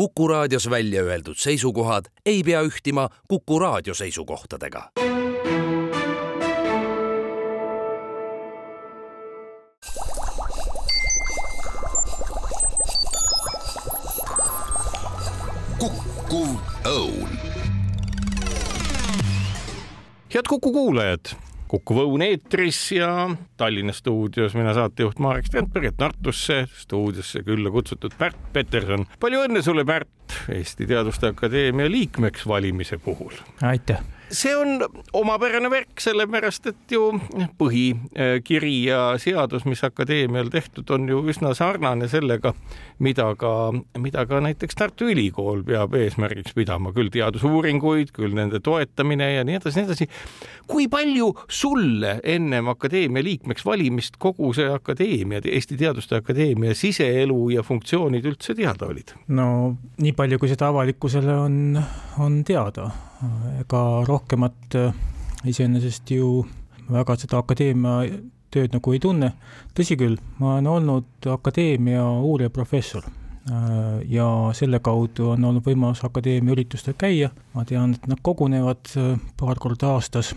Kuku raadios välja öeldud seisukohad ei pea ühtima Kuku raadio seisukohtadega. kukkuv õun head Kuku kuulajad, Kuku Õun eetris ja Tallinna stuudios mina saatejuht Marek Strandberg, et Tartusse stuudiosse külla kutsutud Pärt Peterson. palju õnne sulle, Pärt, Eesti Teaduste Akadeemia liikmeks valimise puhul. aitäh see on omapärane värk, sellepärast et ju põhikiri ja seadus, mis akadeemial tehtud, on ju üsna sarnane sellega, mida ka, mida ka näiteks Tartu Ülikool peab eesmärgiks pidama, küll teadusuuringuid, küll nende toetamine ja nii edasi, nii edasi. kui palju sulle ennem akadeemia liikmeks valimist kogu see akadeemia, Eesti Teaduste Akadeemia siseelu ja funktsioonid üldse teada olid? no nii palju, kui seda avalikkusele on, on teada ega rohkemat äh, iseenesest ju väga seda akadeemia tööd nagu ei tunne. tõsi küll, ma olen olnud akadeemia uurijaprofessor äh, ja selle kaudu on olnud võimalus akadeemia üritustel käia, ma tean, et nad kogunevad äh, paar korda aastas.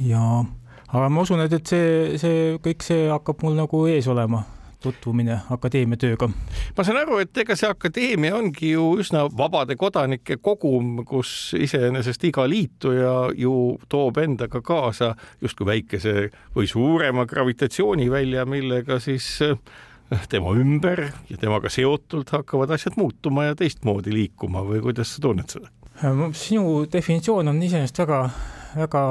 Ja aga ma usun, et, et see, see kõik see hakkab mul nagu ees olema tutvumine akadeemia tööga? ma saan aru, et ega see akadeemia ongi ju üsna vabade kodanike kogum, kus iseenesest iga liituja ju toob endaga kaasa justkui väikese või suurema gravitatsioonivälja, millega siis eh, tema ümber ja temaga seotult hakkavad asjad muutuma ja teistmoodi liikuma või kuidas sa tunned seda? sinu definitsioon on iseenesest väga väga,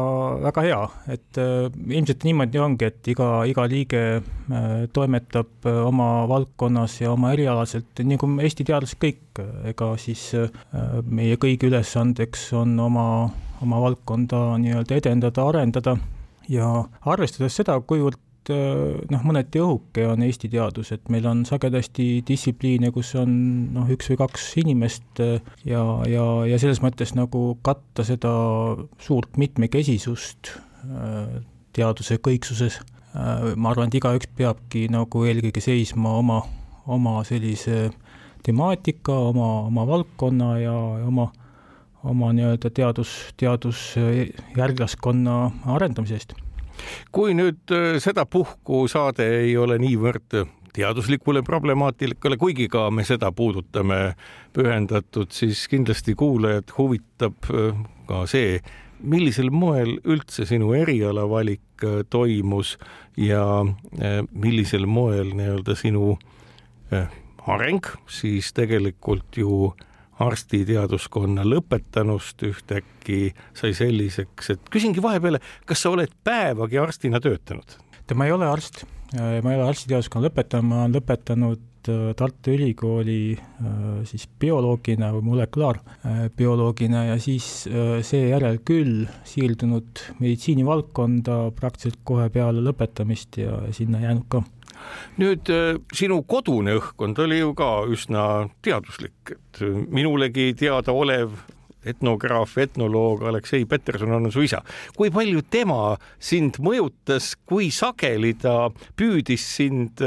väga hea, et äh, ilmselt niimoodi ongi, et iga, iga liige äh, toimetab äh, oma valdkonnas ja oma erialaselt, nii nagu Eesti teadlased kõik, ega siis meie kõigi ülesandeks on oma, oma valdkonda nii-öelda edendada, arendada. Ja arvestades seda, kuivõrd noh, mõneti õhuke on Eesti teadus, et meil on sagedasti distsipliine, kus on noh, üks või kaks inimest äh, ja, ja, ja selles mõttes nagu katta seda suurt mitmekesisust äh, teaduse kõiksuses, ma arvan, et igaüks peabki nagu eelkõige seisma oma, oma sellise temaatika, oma, oma valdkonna ja, ja oma oma nii-öelda teadus, teadusjärglaskonna arendamise eest kui nüüd äh, sedapuhku saade ei ole niivõrd teaduslikule problemaatikale, kuigi ka me seda puudutame pühendatud, siis kindlasti kuulajad huvitab äh, ka see, millisel moel üldse sinu erialavalik äh, toimus ja millisel moel nii-öelda sinu areng siis tegelikult ju arstiteaduskonna lõpetanust ühtäkki sai selliseks, et küsingi vahepeale, kas sa oled päevagi arstina töötanud? ma ei ole arst, ma ei ole arstiteaduskonna lõpetanud, ma olen lõpetanud äh, Tartu Ülikooli äh, siis bioloogina või molekulaarbioloogina ja siis äh, seejärel küll siirdunud meditsiinivaldkonda praktiliselt kohe peale lõpetamist ja sinna jäänud ka nüüd äh, sinu kodune õhkkond oli ju ka üsna teaduslik, et minulegi teadaolev etnograaf, etnoloog Aleksei Peterson on su isa. kui palju tema sind mõjutas, kui sageli ta püüdis sind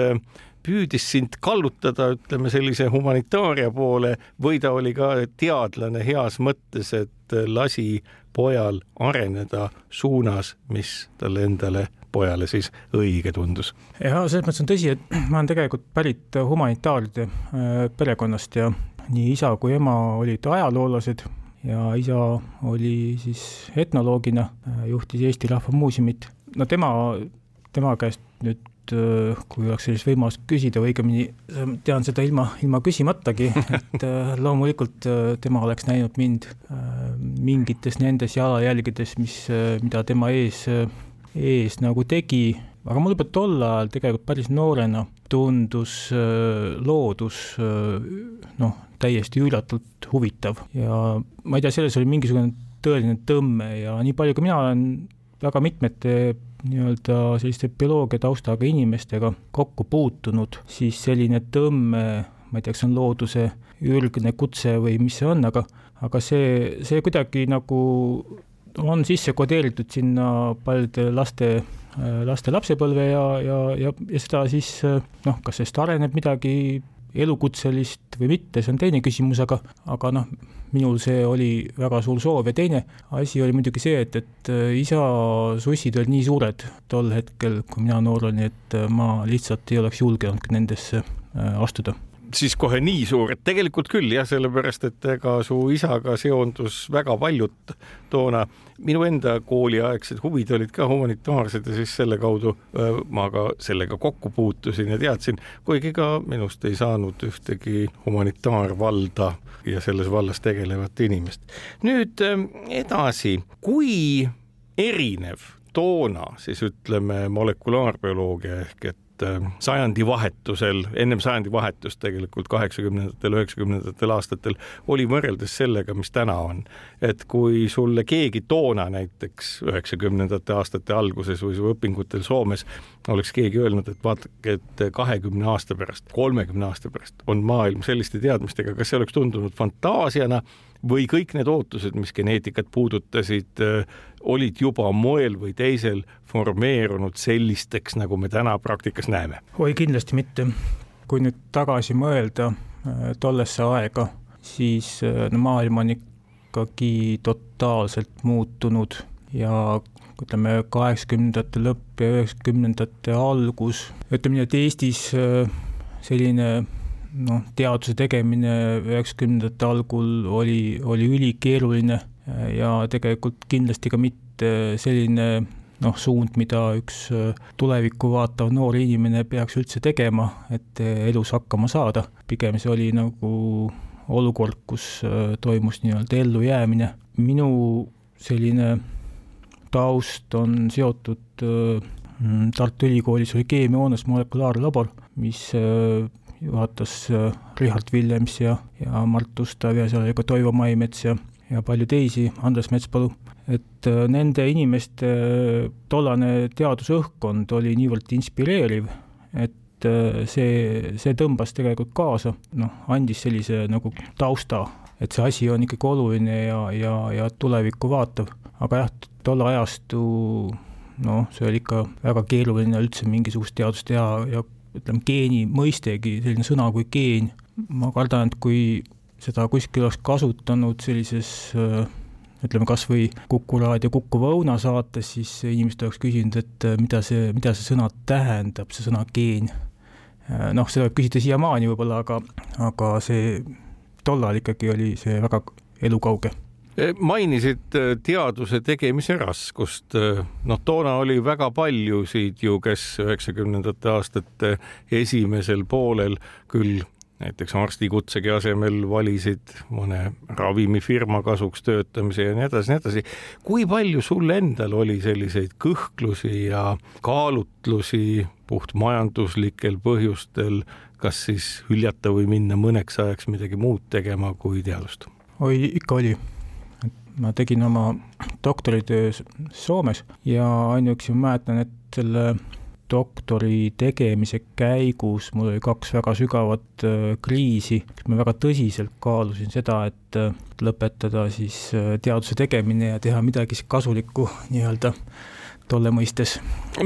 püüdis sind kallutada, ütleme sellise humanitaaria poole või ta oli ka teadlane heas mõttes, et lasi pojal areneda suunas, mis talle endale pojale siis õige tundus? ja selles mõttes on tõsi, et ma olen tegelikult pärit humanitaaride äh, perekonnast ja nii isa kui ema olid ajaloolased ja isa oli siis etnoloogina, äh, juhtis Eesti Rahva Muuseumit. no tema, tema käest nüüd äh, kui oleks sellist võimalust küsida või õigemini tean seda ilma, ilma küsimatagi, et loomulikult tema oleks näinud mind mingites nendes jalajälgedes, mis, mida tema ees ees nagu tegi, aga mul juba tol ajal tegelikult päris noorena tundus äh, loodus äh, noh, täiesti üüratult huvitav. Ja ma ei tea, selles oli mingisugune tõeline tõmme ja nii palju, kui mina olen väga mitmete nii-öelda selliste bioloogia taustaga inimestega kokku puutunud, siis selline tõmme, ma ei tea, kas see on looduse ürgne kutse või mis see on, aga, aga see, see kuidagi nagu on sisse kodeeritud sinna paljude laste, laste lapsepõlve ja, ja, ja, ja seda siis noh, kas sellest areneb midagi elukutselist või mitte, see on teine küsimus, aga, aga noh, minul see oli väga suur soov. Ja teine asi oli muidugi see, et, et äh, isa sussid olid nii suured tol hetkel, kui mina noor olin, et äh, ma lihtsalt ei oleks julgenud nendesse astuda siis kohe nii suur, et tegelikult küll jah, sellepärast et ega su isaga seondus väga paljut toona. minu enda kooliaegsed huvid olid ka humanitaarsed ja siis selle kaudu ma ka sellega kokku puutusin ja teadsin, kuigi ka minust ei saanud ühtegi humanitaarvalda ja selles vallas tegelevat inimest. nüüd edasi, kui erinev toona siis ütleme molekulaarbioloogia ehk et et äh, sajandivahetusel, ennem sajandivahetust tegelikult kaheksakümnendatel, üheksakümnendatel aastatel oli võrreldes sellega, mis täna on. et kui sulle keegi toona näiteks üheksakümnendate aastate alguses või su õpingutel Soomes oleks keegi öelnud, et vaadake, et kahekümne aasta pärast, kolmekümne aasta pärast on maailm selliste teadmistega, kas see oleks tundunud fantaasiana või kõik need ootused, mis geneetikat puudutasid, äh, olid juba moel või teisel formeerunud sellisteks, nagu me täna praktikas näeme? oi, kindlasti mitte. kui nüüd tagasi mõelda äh, tollesse aega, siis äh, no maailm on ikkagi totaalselt muutunud ja ütleme, kaheksakümnendate lõpp ja üheksakümnendate algus, ütleme nii, et Eestis selline noh, teaduse tegemine üheksakümnendate algul oli, oli ülikeeruline ja tegelikult kindlasti ka mitte selline noh, suund, mida üks tulevikku vaatav noor inimene peaks üldse tegema, et elus hakkama saada. pigem see oli nagu olukord, kus toimus nii-öelda ellujäämine. minu selline taust on seotud Tartu Ülikoolis oli keemiahoones molekulaarlabor, mis juhatas äh, Richard Willems ja, ja Mart Ustav ja seal oli ka Toivo Maimets ja, ja palju teisi, Andres Metspalu, et äh, nende inimeste äh, tollane teadusõhkkond oli niivõrd inspireeriv, et see, see tõmbas tegelikult kaasa, noh, andis sellise nagu tausta, et see asi on ikkagi oluline ja, ja, ja tulevikku vaatav, aga jah, tolle ajastu noh, see oli ikka väga keeruline üldse mingisugust teadust teha ja ütleme, geeni mõistegi, selline sõna kui geen, ma kardan, et kui seda kuskil oleks kasutanud sellises ütleme kas või Kuku raadio Kuku Õuna saates, siis inimesed oleks küsinud, et mida see, mida see sõna tähendab, see sõna geen. noh, seda võib küsida siiamaani võib-olla, aga, aga see tollal ikkagi oli see väga elukauge mainisid äh, teaduse tegemise raskust. Äh, noh, toona oli väga paljusid ju, kes üheksakümnendate aastate esimesel poolel küll näiteks arstikutsegi asemel valisid mõne ravimifirma kasuks töötamise ja nii edasi, nii edasi. kui palju sul endal oli selliseid kõhklusi ja kaalutlusi puht majanduslikel põhjustel, kas siis hüljata või minna mõneks ajaks midagi muud tegema kui teadust? oi, ikka oli ma tegin oma doktoritöö Soomes ja ainuüksi ma mäletan, et selle doktori tegemise käigus mul oli kaks väga sügavat äh, kriisi, ma väga tõsiselt kaalusin seda, et äh, lõpetada siis äh, teaduse tegemine ja teha midagi kasulikku nii-öelda tolle mõistes.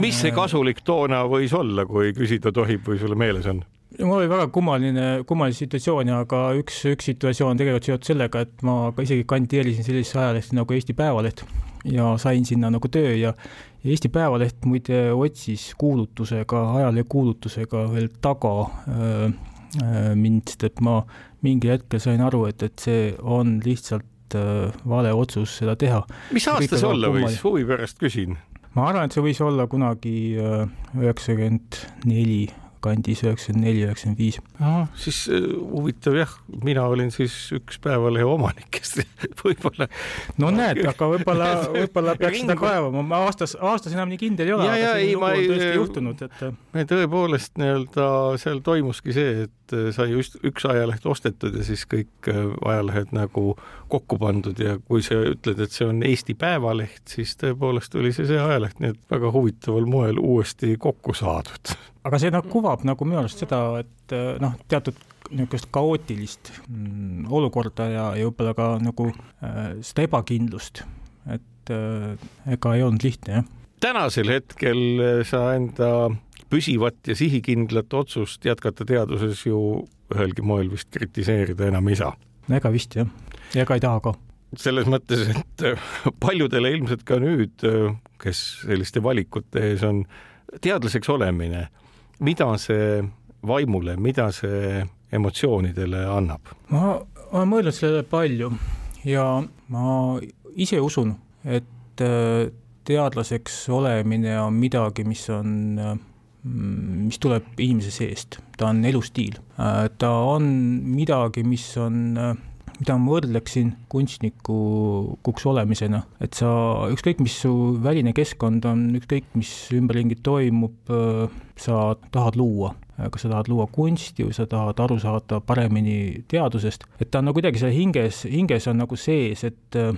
mis see kasulik toona võis olla, kui küsida tohib või sulle meeles on? Mul oli väga kummaline, kummaline situatsioon, aga üks, üks situatsioon tegelikult seotud sellega, et ma ka isegi kandideerisin sellisesse ajalehte nagu Eesti Päevaleht ja sain sinna nagu töö ja Eesti Päevaleht muide otsis kuulutusega, ajalehe kuulutusega veel taga äh, mind, sest et ma mingil hetkel sain aru, et, et see on lihtsalt äh, vale otsus seda teha. mis aasta see olla võis, huvi pärast küsin? ma arvan, et see võis olla kunagi üheksakümmend neli kandis üheksakümmend neli, üheksakümmend viis. siis äh, huvitav jah, mina olin siis üks Päevalehe omanikest võib-olla. no näed, aga võib-olla, võib-olla peaks seda kaevama, ma aastas, aastas enam nii kindel ei ole, aga selline lugu on tõesti äh, juhtunud, et. me tõepoolest nii-öelda seal toimuski see, et äh, sai just üks ajaleht ostetud ja siis kõik ajalehed nagu kokku pandud ja kui sa ütled, et see on Eesti Päevaleht, siis tõepoolest oli see see ajaleht, nii et väga huvitaval moel uuesti kokku saadud aga see noh, kuvab nagu minu arust seda, et äh, noh, teatud niisugust kaootilist mm, olukorda ja, ja võib-olla ka nagu äh, seda ebakindlust, et äh, ega ei olnud lihtne, jah. tänasel hetkel äh, sa enda püsivat ja sihikindlat otsust jätkata teaduses ju ühelgi moel vist kritiseerida enam ei saa. ega vist jah, ja ega ei taha ka. selles mõttes, et paljudele ilmselt ka nüüd, kes selliste valikute ees on, teadlaseks olemine, mida see vaimule, mida see emotsioonidele annab? ma olen mõelnud sellele palju ja ma ise usun, et äh, teadlaseks olemine on midagi, mis on, äh, mis tuleb inimese seest, ta on elustiil. Äh, ta on midagi, mis on, mida ma võrdleksin kunstnikuks olemisena, et sa, ükskõik mis su väline keskkond on, ükskõik mis ümberringi toimub, sa tahad luua kas sa tahad luua kunsti või sa tahad aru saada paremini teadusest, et ta on nagu kuidagi seal hinges, hinges on nagu sees, et äh,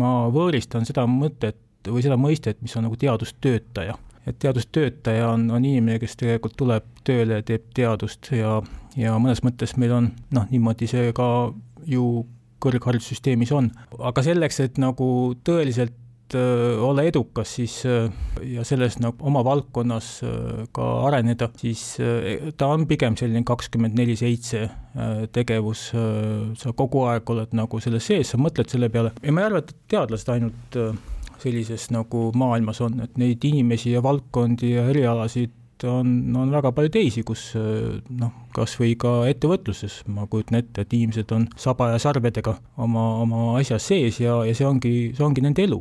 ma võõristan seda mõtet või seda mõistet, mis on nagu teadustöötaja. et teadustöötaja on, on inimene, kes tegelikult tuleb tööle, teeb teadust ja, ja mõnes mõttes meil on noh, niimoodi see ka ju kõrgharidussüsteemis on, aga selleks, et nagu tõeliselt Äh, olla edukas, siis äh, ja selles nagu oma valdkonnas äh, ka areneda, siis ta on pigem selline kakskümmend neli seitse tegevus, sa kogu aeg oled nagu selles sees, sa mõtled selle peale. Ja ma ei arva, et teadlased ainult sellises nagu maailmas on, et neid inimesi ja valdkondi ja erialasid on, on väga palju teisi, kus noh, kas või ka ettevõtluses ma kujutan ette, et inimesed on saba ja sarvedega oma, oma asjas sees ja, ja see ongi, see ongi nende elu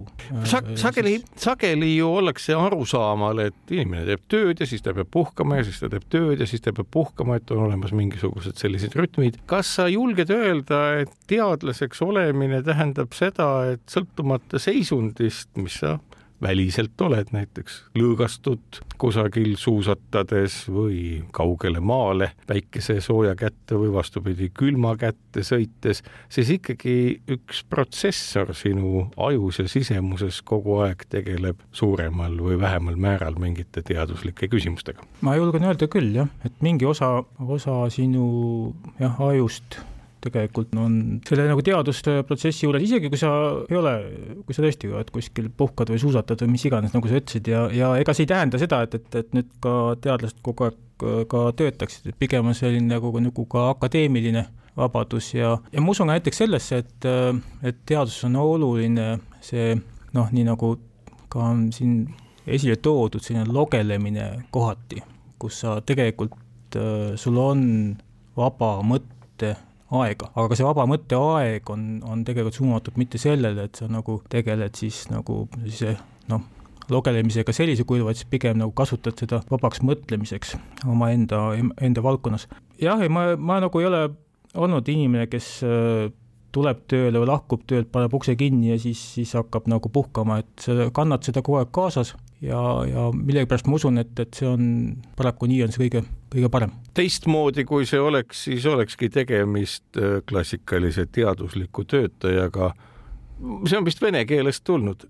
Sa,. sageli, sageli ju ollakse arusaamal, et inimene teeb tööd ja siis ta peab puhkama ja siis ta teeb tööd ja siis ta peab puhkama, et on olemas mingisugused sellised rütmid. kas sa julged öelda, et teadlaseks olemine tähendab seda, et sõltumata seisundist, mis sa väliselt oled näiteks lõõgastud kusagil suusatades või kaugele maale päikese sooja kätte või vastupidi, külma kätte sõites, siis ikkagi üks protsessor sinu ajus ja sisemuses kogu aeg tegeleb suuremal või vähemal määral mingite teaduslike küsimustega. ma julgen öelda küll jah, et mingi osa, osa sinu jah, ajust tegelikult on selle nagu teadusprotsessi juures, isegi kui sa ei ole, kui sa tõesti oled kuskil puhkad või suusatad või mis iganes, nagu sa ütlesid, ja, ja ega see ei tähenda seda, et, et, et nüüd ka teadlased kogu aeg ka töötaksid, et pigem on selline nagu, nagu ka akadeemiline vabadus ja, ja ma usun näiteks sellesse, et, et teaduses on oluline see noh, nii nagu ka on siin esile toodud, selline logelemine kohati, kus sa tegelikult, sul on vaba mõtte aega, aga see vaba mõtteaeg on, on tegelikult suunatud mitte sellele, et sa nagu tegeled siis nagu sellise noh, lugelemisega sellisel kujul, vaid siis pigem nagu kasutad seda vabaks mõtlemiseks omaenda, enda valdkonnas. jah, ei ma, ma nagu ei ole olnud inimene, kes äh, tuleb tööle või lahkub töölt, paneb ukse kinni ja siis, siis hakkab nagu puhkama, et sa kannad seda kogu aeg kaasas ja, ja millegipärast ma usun, et, et see on, paraku nii on see kõige, kõige parem. teistmoodi, kui see oleks, siis olekski tegemist äh, klassikalise teadusliku töötajaga. see on vist vene keelest tulnud,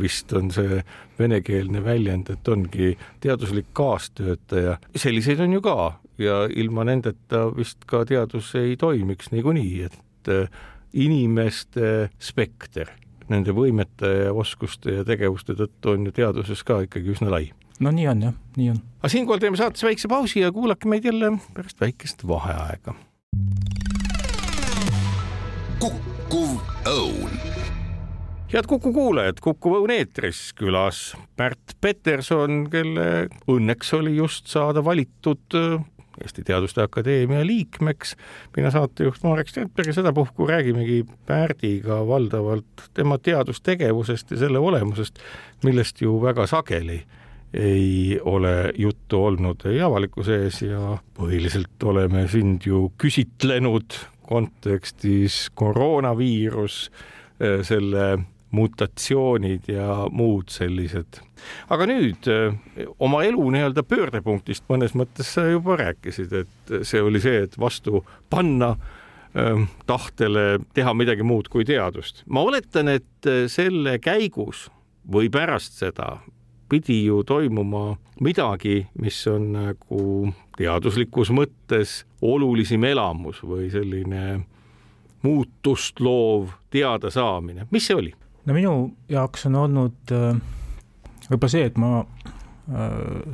vist on see venekeelne väljend, et ongi teaduslik kaastöötaja. selliseid on ju ka ja ilma nendeta vist ka teadus ei toimiks niikuinii, et äh, inimeste spekter nende võimete ja oskuste ja tegevuste tõttu on ju teaduses ka ikkagi üsna lai. no nii on jah, nii on. aga siinkohal teeme saates väikse pausi ja kuulake meid jälle pärast väikest vaheaega. kukkuv õun head Kuku kuulajad, Kuku Õun eetris külas Pärt Peterson, kelle õnneks oli just saada valitud Eesti Teaduste Akadeemia liikmeks. mina saatejuht Marek Strandberg ja sedapuhku räägimegi Pärdiga valdavalt tema teadustegevusest ja selle olemusest, millest ju väga sageli ei ole juttu olnud ei avalikkuse ees ja põhiliselt oleme sind ju küsitlenud kontekstis koroonaviirus, selle mutatsioonid ja muud sellised. aga nüüd eh, oma elu nii-öelda pöördepunktist mõnes mõttes sa juba rääkisid, et see oli see, et vastu panna eh, tahtele teha midagi muud kui teadust. ma oletan, et eh, selle käigus või pärast seda pidi ju toimuma midagi, mis on nagu teaduslikus mõttes olulisim elamus või selline muutust loov teadasaamine, mis see oli? No minu jaoks on olnud äh, võib-olla see, et ma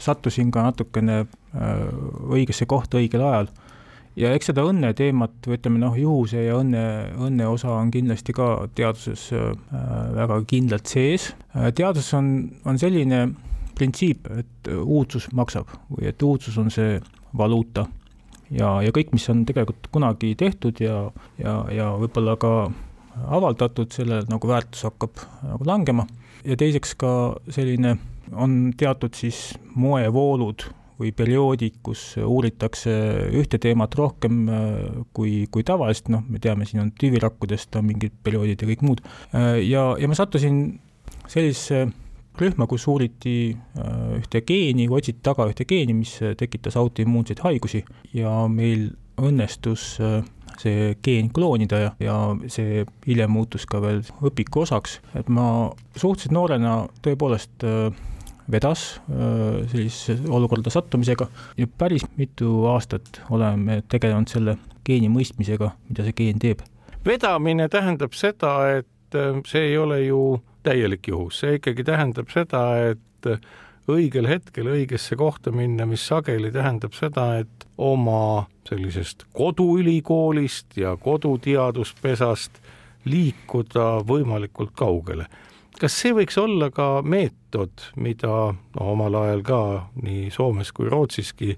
sattusin ka natukene õigesse kohta õigel ajal ja eks seda õnne teemat või ütleme noh, juhuse ja õnne, õnne osa on kindlasti ka teaduses äh, väga kindlalt sees. Äh, teaduses on, on selline printsiip, et uudsus maksab või et uudsus on see valuuta ja, ja kõik, mis on tegelikult kunagi tehtud ja, ja, ja võib-olla ka avaldatud, selle nagu väärtus hakkab nagu langema. Ja teiseks ka selline on teatud siis moevoolud või perioodid, kus uuritakse ühte teemat rohkem äh, kui, kui tavaliselt, noh, me teame, siin on tüvirakkudest on mingid perioodid ja kõik muud. Äh, ja, ja ma sattusin sellisesse rühma, kus uuriti äh, ühte geeni, otsiti taga ühte geeni, mis tekitas autoimmuunseid haigusi. Ja meil õnnestus see geen kloonida ja, ja see hiljem muutus ka veel õpiku osaks, et ma suhteliselt noorena tõepoolest äh, vedas äh, sellisesse olukorda sattumisega. Ja päris mitu aastat oleme tegelenud selle geeni mõistmisega, mida see geen teeb. vedamine tähendab seda, et äh, see ei ole ju täielik juhus, see ikkagi tähendab seda, et õigel hetkel õigesse kohta minna, mis sageli tähendab seda, et oma sellisest koduülikoolist ja koduteaduspesast liikuda võimalikult kaugele. Kas see võiks olla ka meetod, mida no, omal ajal ka nii Soomes kui Rootsiski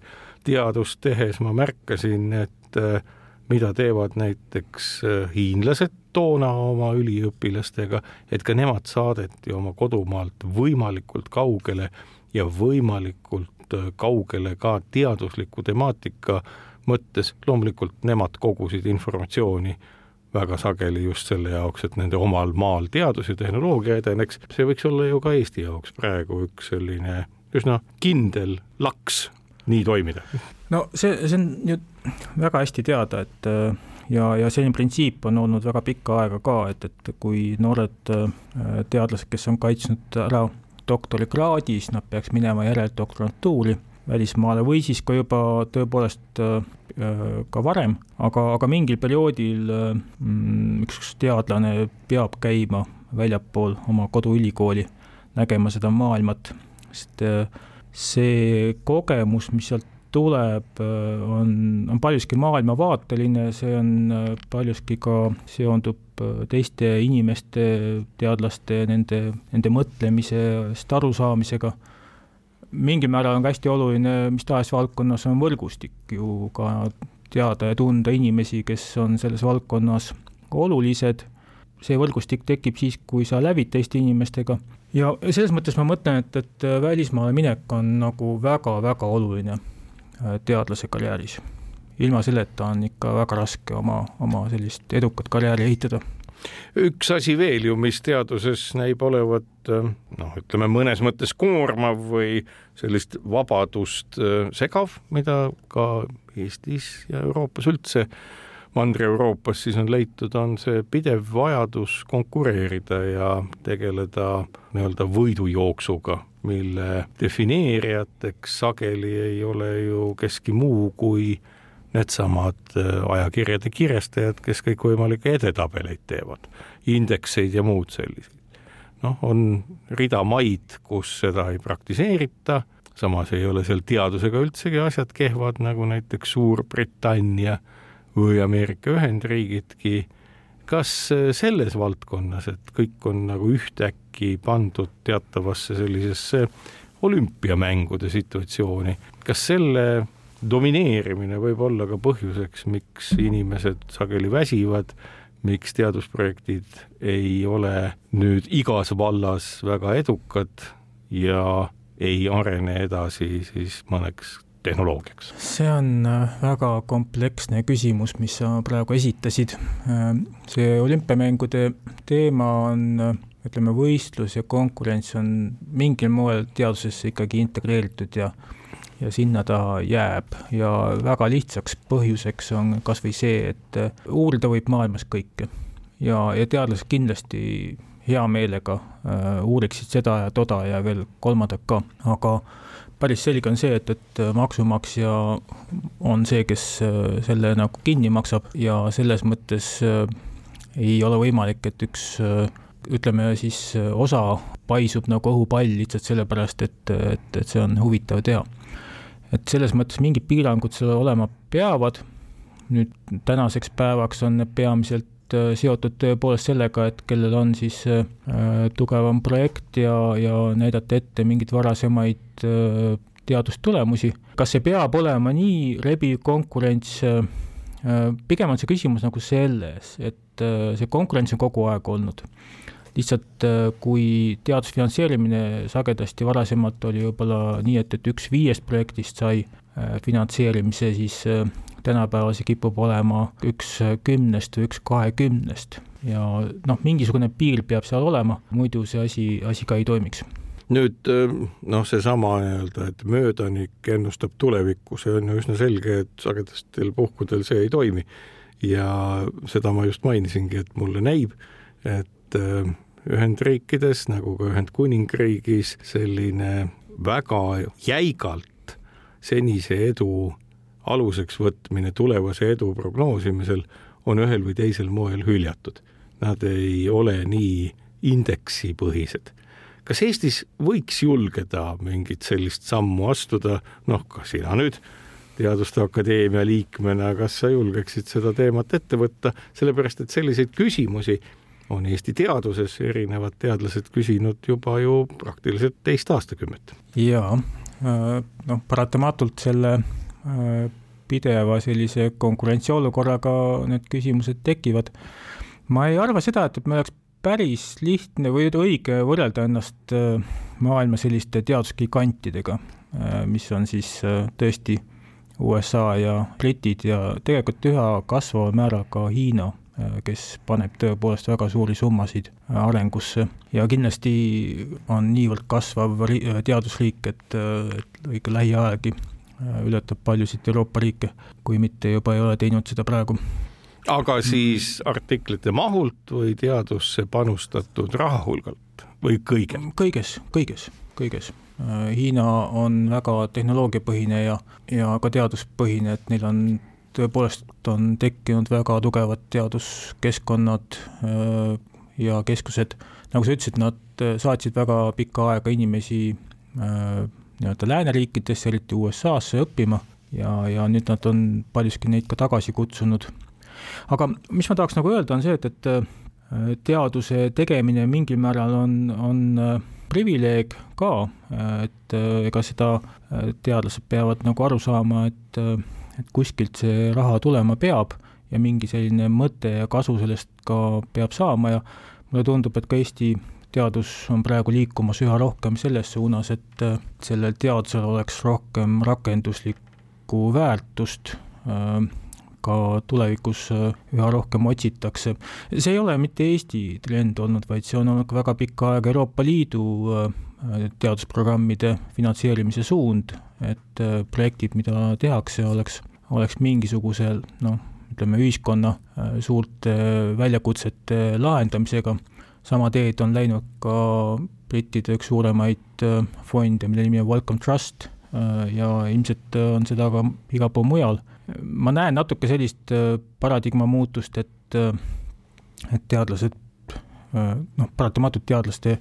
teadust tehes ma märkasin, et äh, mida teevad näiteks äh, hiinlased toona oma üliõpilastega, et ka nemad saadeti oma kodumaalt võimalikult kaugele ja võimalikult äh, kaugele ka teadusliku temaatika mõttes, loomulikult nemad kogusid informatsiooni väga sageli just selle jaoks, et nende omal maal teadus ja tehnoloogia edeneks, see võiks olla ju ka Eesti jaoks praegu üks selline üsna kindel laks nii toimida. no see, see on ju väga hästi teada, et ja, ja selline printsiip on olnud väga pikka aega ka, et, et kui noored äh, teadlased, kes on kaitsnud ära doktorikraadi, siis nad peaks minema järeldoktorantuuri välismaale või siis ka juba tõepoolest äh, ka varem, aga, aga mingil perioodil mm, üks teadlane peab käima väljapool oma koduülikooli, nägema seda maailmat, sest äh, see kogemus, mis sealt tuleb, äh, on, on paljuski maailmavaateline, see on paljuski ka, seondub teiste inimeste, teadlaste, nende, nende mõtlemisest arusaamisega mingil määral on ka hästi oluline mis tahes valdkonnas on võrgustik ju ka teada ja tunda inimesi, kes on selles valdkonnas olulised. see võrgustik tekib siis, kui sa lävid teiste inimestega. Ja selles mõttes ma mõtlen, et, et välismaale minek on nagu väga-väga oluline. äh, teadlase karjääris. ilma selleta on ikka väga raske oma, oma sellist edukat karjääri ehitada üks asi veel ju, mis teaduses näib olevat noh, ütleme mõnes mõttes koormav või sellist vabadust äh, segav, mida ka Eestis ja Euroopas üldse, Mandri-Euroopas siis on leitud, on see pidev vajadus konkureerida ja tegeleda nii-öelda võidujooksuga, mille defineerijateks sageli ei ole ju keski muu kui needsamad äh, ajakirjade kirjastajad, kes kõikvõimalikke edetabeleid teevad, indekseid ja muud selliseid. noh, on rida maid, kus seda ei praktiseerita, samas ei ole seal teadusega üldsegi asjad kehvad, nagu näiteks Suurbritannia või Ameerika Ühendriigidki. kas äh, selles valdkonnas, et kõik on nagu ühtäkki pandud teatavasse sellisesse olümpiamängude situatsiooni, kas selle domineerimine võib olla ka põhjuseks, miks inimesed sageli väsivad, miks teadusprojektid ei ole nüüd igas vallas väga edukad ja ei arene edasi siis mõneks tehnoloogiaks? see on äh, väga kompleksne küsimus, mis sa praegu esitasid. Äh, see olümpiamängude teema on äh, ütleme, võistlus ja konkurents on mingil moel teadusesse ikkagi integreeritud ja ja sinna ta jääb. Ja väga lihtsaks põhjuseks on kas või see, et äh, uurida võib maailmas kõike. Ja, ja teadlased kindlasti hea meelega äh, uuriksid seda ja toda ja veel kolmandat ka, aga päris selge on see, et, et maksumaksja on see, kes äh, selle nagu kinni maksab. Ja selles mõttes äh, ei ole võimalik, et üks äh, ütleme siis osa paisub nagu õhupall lihtsalt sellepärast, et, et, et see on huvitav teha. et selles mõttes mingid piirangud seal olema peavad, nüüd tänaseks päevaks on need peamiselt äh, seotud tõepoolest sellega, et kellel on siis äh, tugevam projekt ja, ja näidata ette mingeid varasemaid äh, teadustulemusi. kas see peab olema nii rebiv konkurents äh,, pigem on see küsimus nagu selles, et äh, see konkurents on kogu aeg olnud lihtsalt äh, kui teadusfinantseerimine sagedasti varasemalt oli võib-olla nii, et, et üks viiest projektist sai äh, finantseerimise, siis äh, tänapäeval see kipub olema üks kümnest või üks kahekümnest ja noh, mingisugune piir peab seal olema, muidu see asi, asi ka ei toimiks nüüd noh, seesama nii-öelda, et möödanik ennustab tulevikku, see on ju üsna selge, et sagedastel puhkudel see ei toimi. ja seda ma just mainisingi, et mulle näib, et Ühendriikides nagu ka Ühendkuningriigis selline väga jäigalt senise edu aluseks võtmine tulevase edu prognoosimisel on ühel või teisel moel hüljatud. Nad ei ole nii indeksipõhised. kas Eestis võiks julgeda mingit sellist sammu astuda, noh, ka sina nüüd Teaduste Akadeemia liikmena, kas sa julgeksid seda teemat ette võtta, sellepärast et selliseid küsimusi on Eesti teaduses erinevad teadlased küsinud juba ju praktiliselt teist aastakümmet. jaa, äh, noh, paratamatult selle äh, pideva sellise konkurentsiolukorraga need küsimused tekivad. ma ei arva seda, et, et meil oleks päris lihtne või õige võrrelda ennast äh, maailma selliste teadusgigantidega, mis on siis tõesti USA ja britid ja tegelikult üha kasvava määraga Hiina kes paneb tõepoolest väga suuri summasid äh, arengusse ja kindlasti on niivõrd kasvav äh, teadusriik, et, et ikka lähiajalgi ületab paljusid Euroopa riike, kui mitte juba ei ole teinud seda praegu. aga siis artiklite mahult või teadusse panustatud raha hulgalt või kõige? kõiges, kõiges, kõiges. Hiina on väga tehnoloogiapõhine ja, ja ka teaduspõhine, et neil on tõepoolest on tekkinud väga tugevad teaduskeskkonnad äh, ja keskused, nagu sa ütlesid, nad äh, saatsid väga pikka aega inimesi äh, nii-öelda lääneriikidesse, eriti USA-sse õppima ja, ja nüüd nad on paljuski neid ka tagasi kutsunud. aga mis ma tahaks nagu öelda, on see, et, et teaduse tegemine mingil määral on, on privileeg ka, et ega seda teadlased peavad nagu aru saama, et et kuskilt see raha tulema peab ja mingi selline mõte ja kasu sellest ka peab saama ja mulle tundub, et ka Eesti teadus on praegu liikumas üha rohkem selles suunas, et sellel teadusel oleks rohkem rakenduslikku väärtust, ka tulevikus üha rohkem otsitakse. see ei ole mitte Eesti trend olnud, vaid see on olnud ka väga pikka aega Euroopa Liidu teadusprogrammide finantseerimise suund, et äh, projektid, mida tehakse, oleks, oleks mingisugusel noh, ütleme ühiskonna äh, suurte väljakutsete lahendamisega. sama teed on läinud ka brittide üks suuremaid äh, fonde, mille nimi on Welcome Trust ja ilmselt on seda ka igal pool mujal. ma näen natuke sellist paradigma muutust, et, et teadlased noh, paratamatult teadlaste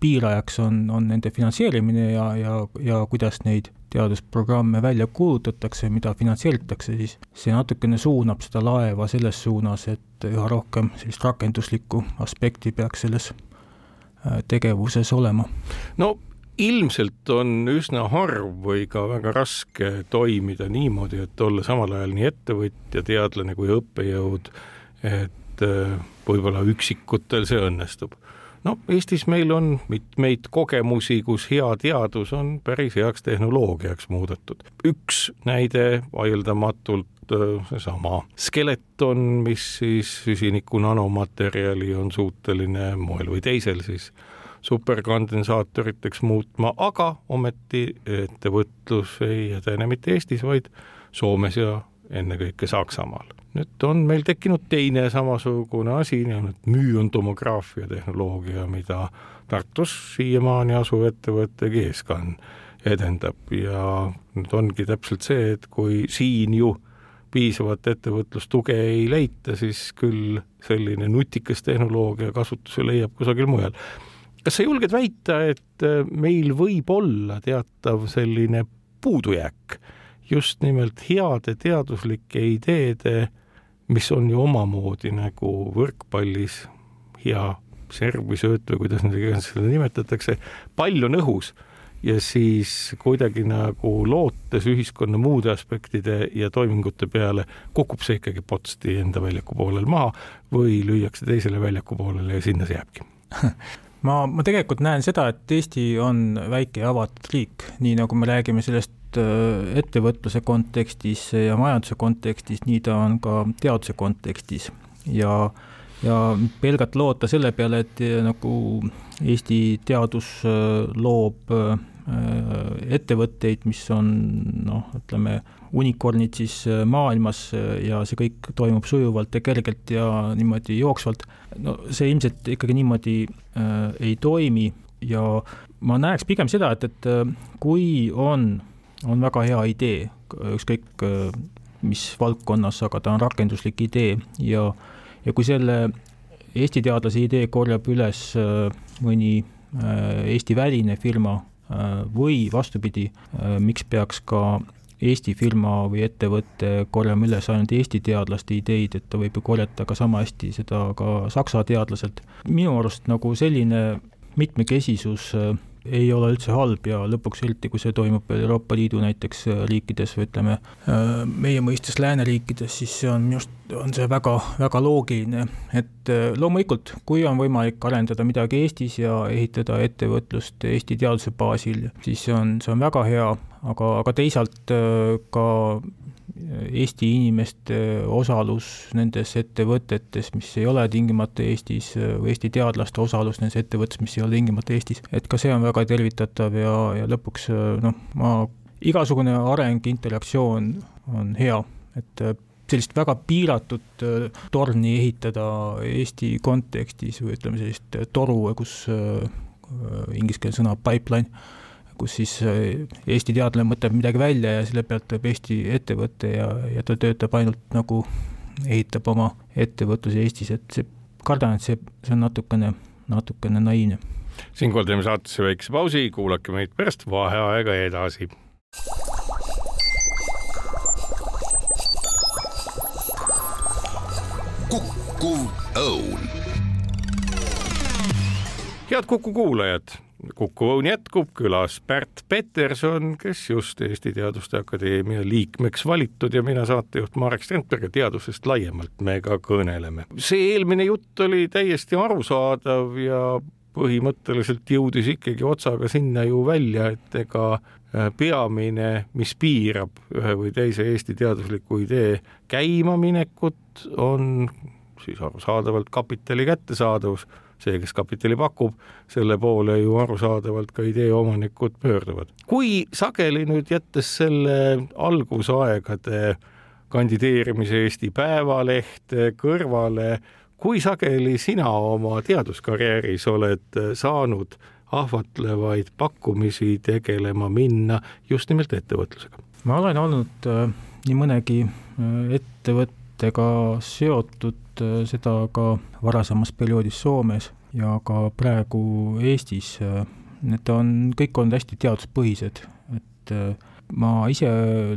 piirajaks on, on nende finantseerimine ja, ja, ja kuidas neid teadusprogramme välja kuulutatakse, mida finantseeritakse, siis see natukene suunab seda laeva selles suunas, et üha rohkem sellist rakenduslikku aspekti peaks selles äh, tegevuses olema. no ilmselt on üsna harv või ka väga raske toimida niimoodi, et olla samal ajal nii ettevõtja, teadlane kui õppejõud, et äh, võib-olla üksikutel see õnnestub no Eestis meil on mitmeid kogemusi, kus hea teadus on päris heaks tehnoloogiaks muudetud. üks näide vaieldamatult seesama skeleton, mis siis süsiniku nanomaterjali on suuteline moel või teisel siis superkondensaatoriteks muutma, aga ometi ettevõtlus ei edene mitte Eestis, vaid Soomes ja ennekõike Saksamaal nüüd on meil tekkinud teine samasugune asi, nimelt müüntomograafia tehnoloogia, mida Tartus siiamaani asuv ettevõte G-Scan edendab ja nüüd ongi täpselt see, et kui siin ju piisavat ettevõtlustuge ei leita, siis küll selline nutikas tehnoloogia kasutuse leiab kusagil mujal. kas sa julged väita, et meil võib olla teatav selline puudujääk just nimelt heade teaduslike ideede, mis on ju omamoodi nagu võrkpallis hea serv või sööt või kuidas neid iganes seda nimetatakse, pall on õhus. Ja siis kuidagi nagu lootes ühiskonna muude aspektide ja toimingute peale kukub see ikkagi potsti enda väljaku poolel maha või lüüakse teisele väljaku poolele ja sinna see jääbki. Ma, ma tegelikult näen seda, et Eesti on väike ja avatud riik, nii nagu me räägime sellest äh, ettevõtluse kontekstis ja majanduse kontekstis, nii ta on ka teaduse kontekstis. Ja ja pelgalt loota selle peale, et äh, nagu Eesti teadus äh, loob ettevõtteid, mis on noh, ütleme, unicorn'id siis maailmas ja see kõik toimub sujuvalt ja kergelt ja niimoodi jooksvalt, no see ilmselt ikkagi niimoodi äh, ei toimi. Ja ma näeks pigem seda, et, et kui on, on väga hea idee, ükskõik mis valdkonnas, aga ta on rakenduslik idee ja, ja kui selle Eesti teadlase idee korjab üles mõni Eesti väline firma, Äh, või vastupidi, äh, miks peaks ka Eesti firma või ettevõte korjama üles ainult Eesti teadlaste ideid, et ta võib ju korjata ka sama hästi seda ka Saksa teadlaselt. minu arust nagu selline mitmekesisus äh, ei ole üldse halb ja lõpuks eriti, kui see toimub Euroopa Liidu näiteks äh, riikides või ütleme, äh, meie mõistes lääneriikides, siis see on minu arust, on see väga, väga loogiline, et äh, loomulikult, kui on võimalik arendada midagi Eestis ja ehitada ettevõtlust Eesti teaduse baasil, siis see on, see on väga hea, aga, aga teisalt ka Eesti inimeste osalus nendes ettevõtetes, mis ei ole tingimata Eestis, või Eesti teadlaste osalus nendes ettevõtetes, mis ei ole tingimata Eestis, et ka see on väga tervitatav ja, ja lõpuks noh, ma, igasugune areng, interaktsioon on hea, et sellist väga piiratud torni ehitada Eesti kontekstis või ütleme, sellist toru, kus ingliskeelne sõna pipeline kus siis äh, Eesti teadlane mõtleb midagi välja ja selle pealt tuleb Eesti ettevõte ja, ja ta töötab ainult nagu, ehitab oma ettevõtluse Eestis, et see, kardan, et see, see on natukene, natukene naiivne. siinkohal teeme saatesse väikse pausi, kuulake meid pärast vaheaega edasi. kukkuv õun. head Kuku kuulajad Kuku Õun jätkub, külas Pärt Peterson, kes just Eesti Teaduste Akadeemia liikmeks valitud ja mina saatejuht Marek Strandberg ja teadusest laiemalt me ka kõneleme. see eelmine jutt oli täiesti arusaadav ja põhimõtteliselt jõudis ikkagi otsaga sinna ju välja, et ega äh, peamine, mis piirab ühe või teise Eesti teadusliku idee käimaminekut, on siis arusaadavalt kapitali kättesaadavus see, kes kapitali pakub, selle poole ju arusaadavalt ka idee omanikud pöörduvad. kui sageli nüüd jättes selle algusaegade kandideerimise Eesti Päevalehte kõrvale, kui sageli sina oma teaduskarjääris oled saanud ahvatlevaid pakkumisi tegelema minna just nimelt ettevõtlusega? ma olen olnud äh, nii mõnegi äh, ettevõttega seotud äh, seda ka varasemas perioodis Soomes ja ka praegu Eestis, äh, need on kõik olnud hästi teaduspõhised, et äh, ma ise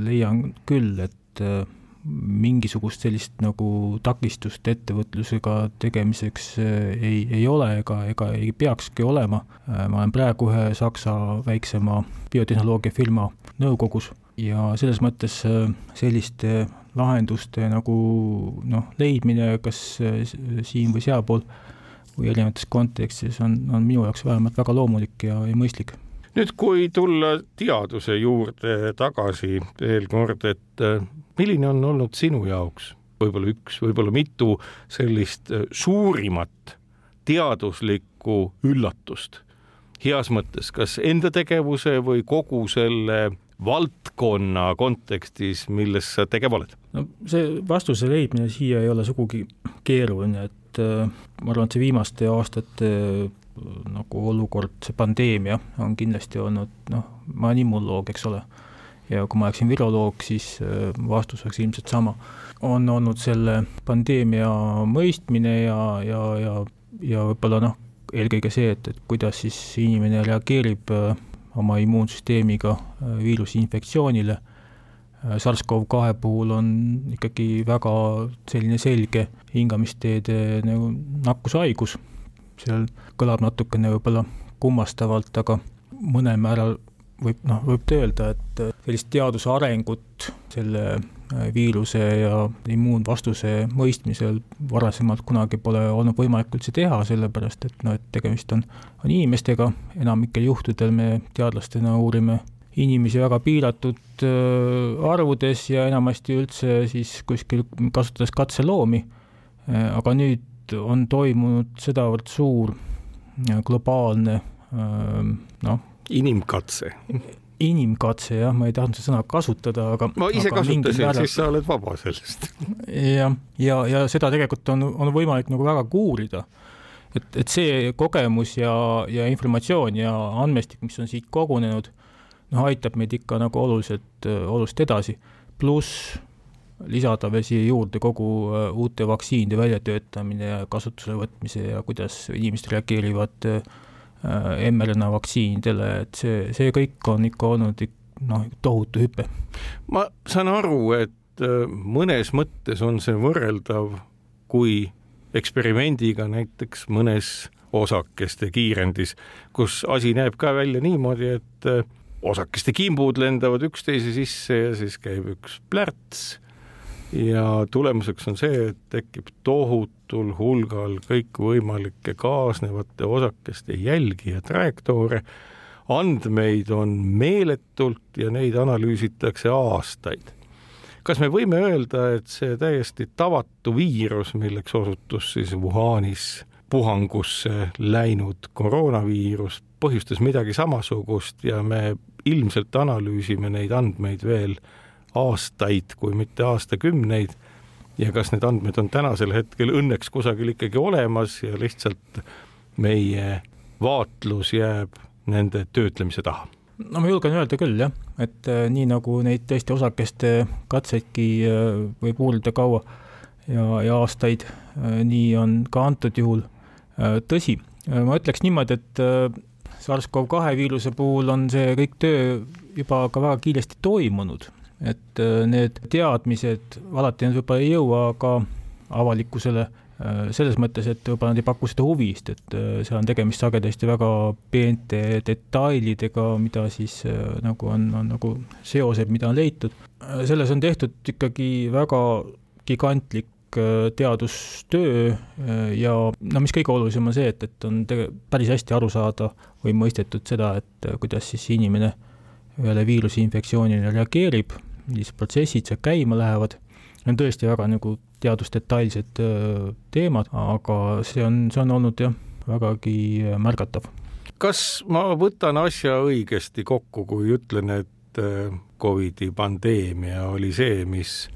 leian küll, et äh, mingisugust sellist nagu takistust ettevõtlusega tegemiseks ei, ei ole ega, ega ei peakski olema. ma olen praegu ühe Saksa väiksema biotehnoloogiafirma nõukogus ja selles mõttes selliste lahenduste nagu noh, leidmine kas siin või sealpool või erinevates kontekstides on, on minu jaoks vähemalt väga loomulik ja, ja mõistlik. nüüd, kui tulla teaduse juurde tagasi veel kord, et äh, milline on olnud sinu jaoks võib-olla üks, võib-olla mitu sellist äh, suurimat teaduslikku üllatust heas mõttes, kas enda tegevuse või kogu selle valdkonna kontekstis, milles sa tegev oled? no see vastuse leidmine siia ei ole sugugi keeruline, et äh, ma arvan, et see viimaste aastate äh, nagu olukord, see pandeemia on kindlasti olnud noh, ma olen immunoloog, eks ole, ja kui ma oleksin viroloog, siis vastus oleks ilmselt sama. on olnud selle pandeemia mõistmine ja, ja, ja, ja võib-olla noh, eelkõige see, et, et kuidas siis inimene reageerib oma immuunsüsteemiga viiruse infektsioonile. Äh, SARS-CoV-2 puhul on ikkagi väga selline selge hingamisteede nagu nakkushaigus, seal kõlab natukene võib-olla kummastavalt, aga mõnel määral võib, noh, võib öelda, et äh, sellist teaduse arengut selle äh, viiruse ja immuunvastuse mõistmisel varasemalt kunagi pole olnud võimalik üldse teha, sellepärast et noh, et tegemist on, on inimestega, enamikel juhtudel me teadlastena uurime inimesi väga piiratud äh, arvudes ja enamasti üldse siis kuskil kasutades katseloomi. Äh, aga nüüd on toimunud sedavõrd suur globaalne noh. inimkatse. Inimkatse jah, ma ei tahtnud seda sõna kasutada, aga. ma ise aga kasutasin siis sa oled vaba sellest. jah, ja, ja seda tegelikult on, on võimalik nagu väga uurida et, et see kogemus ja, ja informatsioon ja andmestik, mis on siit kogunenud noh, aitab meid ikka nagu oluliselt, oluliselt edasi, pluss lisada veel siia juurde kogu uute vaktsiinide väljatöötamine ja kasutusele võtmise ja kuidas inimesed reageerivad uh, mRNA vaktsiinidele, et see, see kõik on ikka olnud noh, tohutu hüpe. ma saan aru, et uh, mõnes mõttes on see võrreldav kui eksperimendiga näiteks mõnes osakeste kiirendis, kus asi näeb ka välja niimoodi, et osakeste kimbud lendavad üksteise sisse ja siis käib üks plärts ja tulemuseks on see, et tekib tohutul hulgal kõikvõimalike kaasnevate osakeste jälgi ja trajektoore. andmeid on meeletult ja neid analüüsitakse aastaid. kas me võime öelda, et see täiesti tavatu viirus, milleks osutus siis Wuhanis puhangusse läinud koroonaviirus, põhjustas midagi samasugust ja me ilmselt analüüsime neid andmeid veel aastaid, kui mitte aastakümneid. ja kas need andmed on tänasel hetkel õnneks kusagil ikkagi olemas ja lihtsalt meie vaatlus jääb nende töötlemise taha? no ma julgen öelda küll jah, et äh, nii nagu neid tõesti osakeste katseidki äh, võib uurida kaua ja, ja aastaid äh,, nii on ka antud juhul tõsi, ma ütleks niimoodi, et äh, SARS-CoV-2 viiruse puhul on see kõik töö juba ka väga kiiresti toimunud, et äh, need teadmised alati nad võib-olla ei jõua ka avalikkusele äh, selles mõttes, et võib-olla nad ei paku seda huvi, sest et äh, seal on tegemist sagedasti väga peente detailidega, mida siis nagu on, on nagu seosed, mida on leitud. selles on tehtud ikkagi väga gigantlik teadustöö ja no mis kõige olulisem on see, et, et on tege-, päris hästi aru saada või mõistetud seda, et kuidas siis inimene ühele viiruseinfektsioonile reageerib, millised protsessid seal käima lähevad, on tõesti väga nagu teadusdetailsed teemad, aga see on, see on olnud jah, vägagi märgatav. kas ma võtan asja õigesti kokku, kui ütlen, et Covidi pandeemia oli see, mis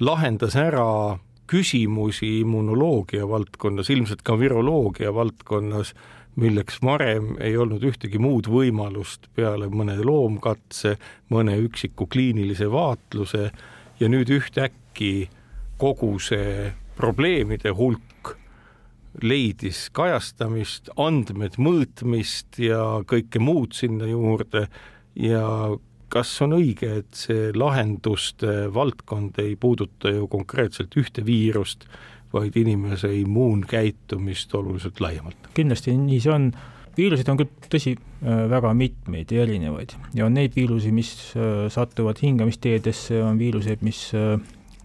lahendas ära küsimusi immunoloogia valdkonnas, ilmselt ka viroloogia valdkonnas, milleks varem ei olnud ühtegi muud võimalust peale mõne loomkatse, mõne üksiku kliinilise vaatluse ja nüüd ühtäkki kogu see probleemide hulk leidis kajastamist, andmed mõõtmist ja kõike muud sinna juurde. Ja kas on õige, et see lahenduste valdkond ei puuduta ju konkreetselt ühte viirust, vaid inimese immuunkäitumist oluliselt laiemalt? kindlasti nii see on, viiruseid on küll, tõsi, äh, väga mitmeid ja erinevaid ja on neid viirusi, mis äh, satuvad hingamisteedesse, on viiruseid, mis, äh,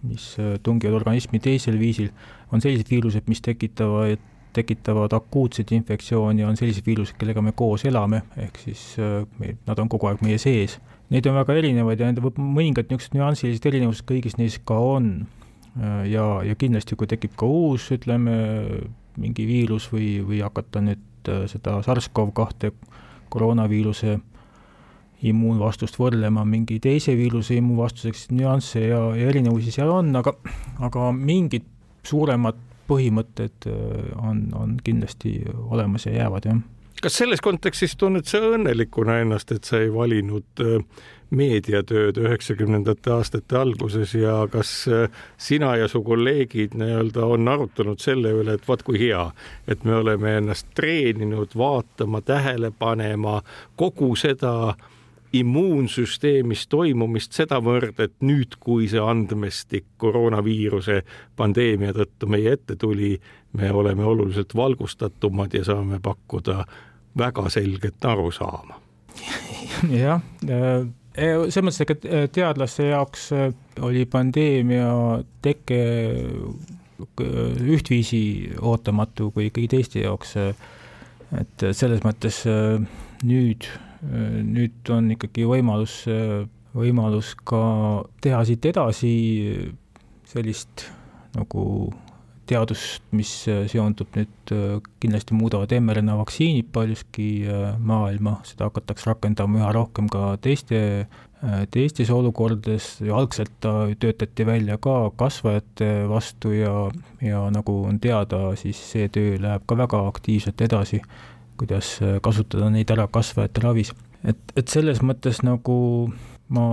mis tungivad organismi teisel viisil, on sellised viirused, mis tekitavad tekitavad akuutset infektsiooni, on sellised viirused, kellega me koos elame, ehk siis me, nad on kogu aeg meie sees Neid on väga erinevaid ja nende mõningad niisugused nüansilised erinevused kõigis neis ka on. Ja, ja kindlasti, kui tekib ka uus, ütleme, mingi viirus või, või hakata nüüd äh, seda SARS-CoV-kahte koroonaviiruse immuunvastust võrdlema mingi teise viiruse immuunvastuseks, nüansse ja, ja erinevusi seal on, aga, aga mingid suuremad põhimõtted äh, on, on kindlasti olemas ja jäävad, jah kas selles kontekstis tunned sa õnnelikuna ennast, et sa ei valinud äh, meediatööd üheksakümnendate aastate alguses ja kas äh, sina ja su kolleegid nii-öelda on arutanud selle üle, et vaat kui hea, et me oleme ennast treeninud vaatama, tähele panema kogu seda immuunsüsteemis toimumist sedavõrd, et nüüd, kui see andmestik koroonaviiruse pandeemia tõttu meie ette tuli, me oleme oluliselt valgustatumad ja saame pakkuda väga selget arusaama. jah, äh, selles mõttes, et äh, teadlaste jaoks äh, oli pandeemia teke ühtviisi ootamatu kui kõigi teiste jaoks. et selles mõttes nüüd, nüüd on ikkagi võimalus, võimalus ka teha siit edasi sellist nagu teadust, mis äh, seondub nüüd, äh, kindlasti muudavad mRNA vaktsiinid paljuski äh, maailma, seda hakatakse rakendama üha rohkem ka teiste, teistes olukordades, algselt ta töötati välja ka kasvajate vastu ja, ja nagu on teada, siis see töö läheb ka väga aktiivselt edasi, kuidas kasutada neid ära kasvajate ravis. et, et selles mõttes nagu ma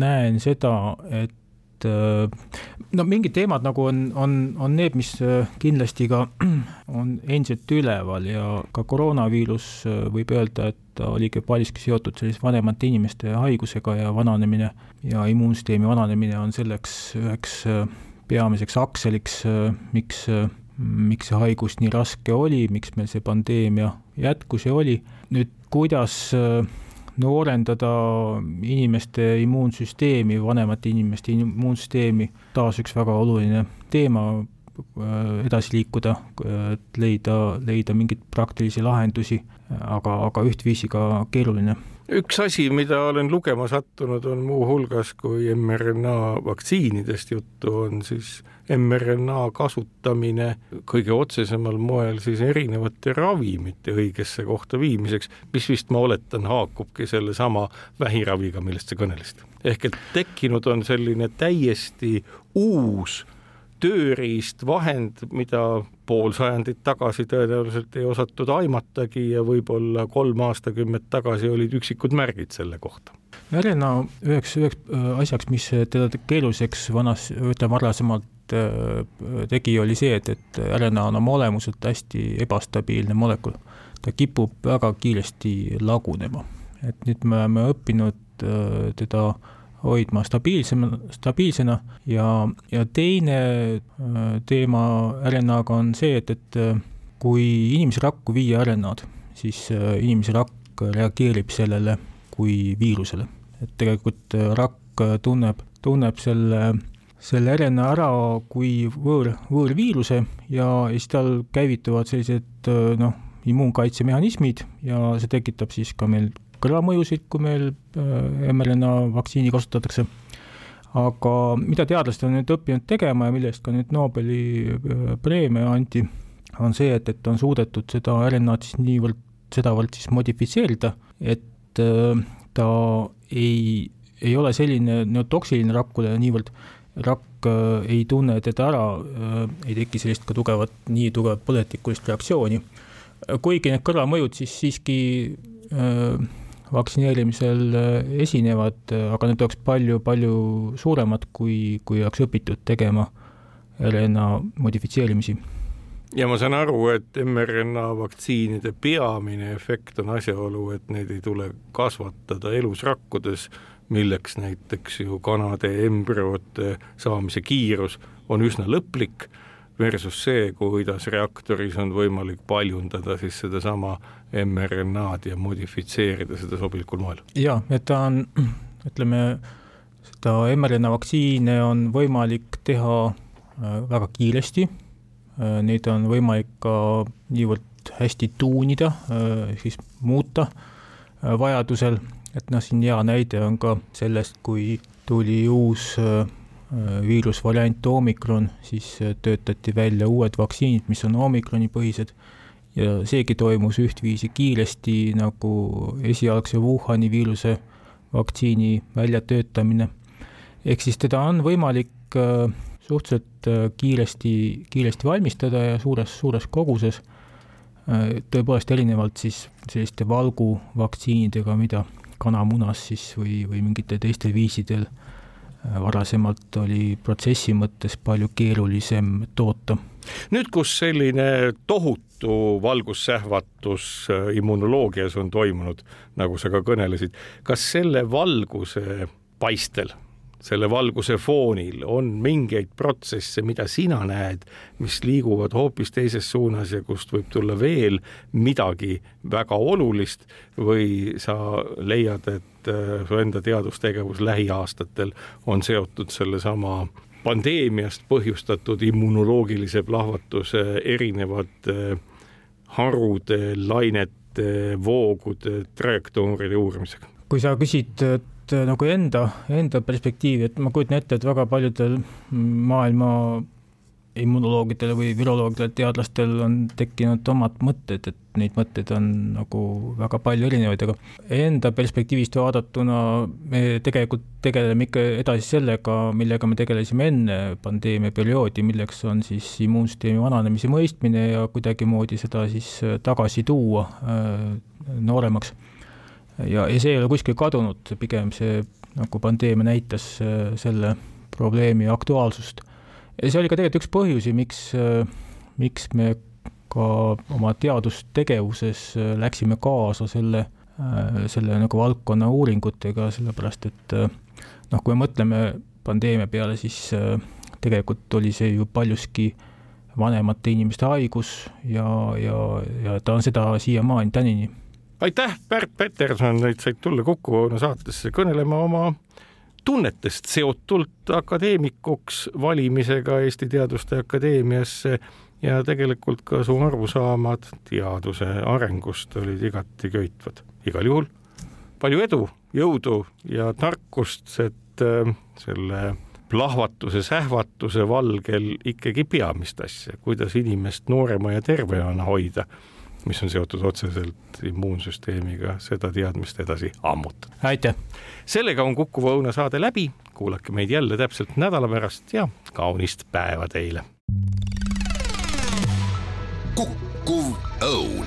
näen seda, et et äh, no mingid teemad nagu on, on, on need, mis äh, kindlasti ka on endiselt üleval ja ka koroonaviirus äh, võib öelda, et ta oligi paljuski seotud sellise vanemate inimeste haigusega ja vananemine ja immuunsüsteemi vananemine on selleks üheks peamiseks akseliks, miks, miks see haigus nii raske oli, miks meil see pandeemia jätkus ja oli. nüüd, kuidas äh, noorendada inimeste immuunsüsteemi, vanemate inimeste immuunsüsteemi, taas üks väga oluline teema, äh, edasi liikuda, et leida, leida mingeid praktilisi lahendusi, aga, aga ühtviisi ka keeruline. Üks asi, mida olen lugema sattunud, on muuhulgas, kui mRNA vaktsiinidest juttu on, siis mRNA kasutamine kõige otsesemal moel siis erinevate ravimite õigesse kohta viimiseks, mis vist ma oletan, haakubki sellesama vähiraviga, millest sa kõnelesid. ehk et tekkinud on selline täiesti uus tööriist, vahend, mida pool sajandit tagasi tõenäoliselt ei osatud aimatagi ja võib-olla kolm aastakümmet tagasi olid üksikud märgid selle kohta. RNA üheks, üheks äh, asjaks, mis teda keeruliseks vanas, ütleme varasemalt äh, tegi, oli see, et, et RNA on oma olemuselt hästi ebastabiilne molekul. ta kipub väga kiiresti lagunema, et nüüd me oleme õppinud äh, teda hoidma stabiilsema, stabiilsena ja, ja teine äh, teema RNA-ga on see, et, et kui inimese rakku viia RNA-d, siis inimese rakk reageerib sellele kui viirusele. et tegelikult rakk tunneb, tunneb selle, selle RNA ära kui võõr, võõrviiruse ja siis tal käivituvad sellised noh, immuunkaitsemehhanismid ja see tekitab siis ka meil kõrvalmõjusid, kui meil äh, mRNA vaktsiini kasutatakse. aga mida teadlased on nüüd õppinud tegema ja mille eest ka nüüd Nobeli äh, preemia anti, on see, et, et on suudetud seda RNA-d siis niivõrd, sedavõrd siis modifitseerida, et äh, ta ei, ei ole selline neotoksiline rakkule niivõrd, rakk ei tunne teda ära, ei teki sellist ka tugevat, nii tugevat põletikulist reaktsiooni. kuigi need kõrvalmõjud siis siiski öö, vaktsineerimisel äh, esinevad, äh, aga need oleks palju-palju suuremad, kui, kui oleks õpitud tegema RNA modifitseerimisi. ja ma saan aru, et mRNA vaktsiinide peamine efekt on asjaolu, et neid ei tule kasvatada elusrakkudes, milleks näiteks ju kanade embrüote saamise kiirus on üsna lõplik versus see, kuidas reaktoris on võimalik paljundada siis sedasama mRNA-d ja modifitseerida seda sobilikul moel. jaa, et ta on, ütleme, seda mRNA vaktsiine on võimalik teha äh, väga kiiresti, äh, neid on võimalik ka niivõrd hästi tuunida, äh, siis muuta vajadusel, et noh, siin hea näide on ka sellest, kui tuli uus viirusvariant omikron, siis töötati välja uued vaktsiinid, mis on omikroni põhised ja seegi toimus ühtviisi kiiresti nagu esialgse Wuhani viiruse vaktsiini väljatöötamine. ehk siis teda on võimalik äh, suhteliselt äh, kiiresti, kiiresti valmistada ja suures, suures koguses. tõepoolest erinevalt siis selliste valguvaktsiinidega, mida kanamunas siis või, või mingitel teistel viisidel varasemalt oli protsessi mõttes palju keerulisem toota. nüüd, kus selline tohutu valgussähvatus immunoloogias on toimunud, nagu sa ka kõnelesid, kas selle valguse paistel selle valguse foonil on mingeid protsesse, mida sina näed, mis liiguvad hoopis teises suunas ja kust võib tulla veel midagi väga olulist või sa leiad, et äh, su enda teadustegevus lähiaastatel on seotud sellesama pandeemiast põhjustatud immunoloogilise plahvatuse erinevate harude, lainete, voogude, trajektooride uurimisega? kui sa küsid et äh, nagu enda, enda perspektiivi, et ma kujutan ette, et väga paljudel maailma immunoloogidel või viroloogidel, teadlastel on tekkinud omad mõtted, et neid mõtteid on nagu väga palju erinevaid, aga enda perspektiivist vaadatuna me tegelikult tegeleme ikka edasi sellega, millega me tegelesime enne pandeemia perioodi, milleks on siis immuunsüsteemi vananemise mõistmine ja kuidagimoodi seda siis tagasi tuua äh, nooremaks ja, ja see ei ole kuskil kadunud, pigem see nagu pandeemia näitas äh, selle probleemi aktuaalsust. ja see oli ka tegelikult üks põhjusi, miks, äh, miks me ka oma teadustegevuses äh, läksime kaasa selle, selle nagu valdkonna uuringutega, sellepärast et noh, kui me mõtleme pandeemia peale, siis tegelikult oli see ju paljuski vanemate inimeste haigus ja, ja, ja ta on seda siiamaani tänini aitäh, Pärt Peterson, et said tulla Kuku Õuna saatesse kõnelema oma tunnetest seotult akadeemikuks valimisega Eesti Teaduste Akadeemiasse ja tegelikult ka su arusaamad teaduse arengust olid igati köitvad. igal juhul palju edu, jõudu ja tarkust, et äh, selle plahvatuse, sähvatuse valgel ikkagi peamist asja, kuidas inimest noorema ja tervena hoida mis on seotud otseselt immuunsüsteemiga, seda teadmist edasi ammutada. aitäh! sellega on Kukuva Õuna saade läbi, kuulake meid jälle täpselt nädala pärast ja kaunist päeva teile! kukkuv õun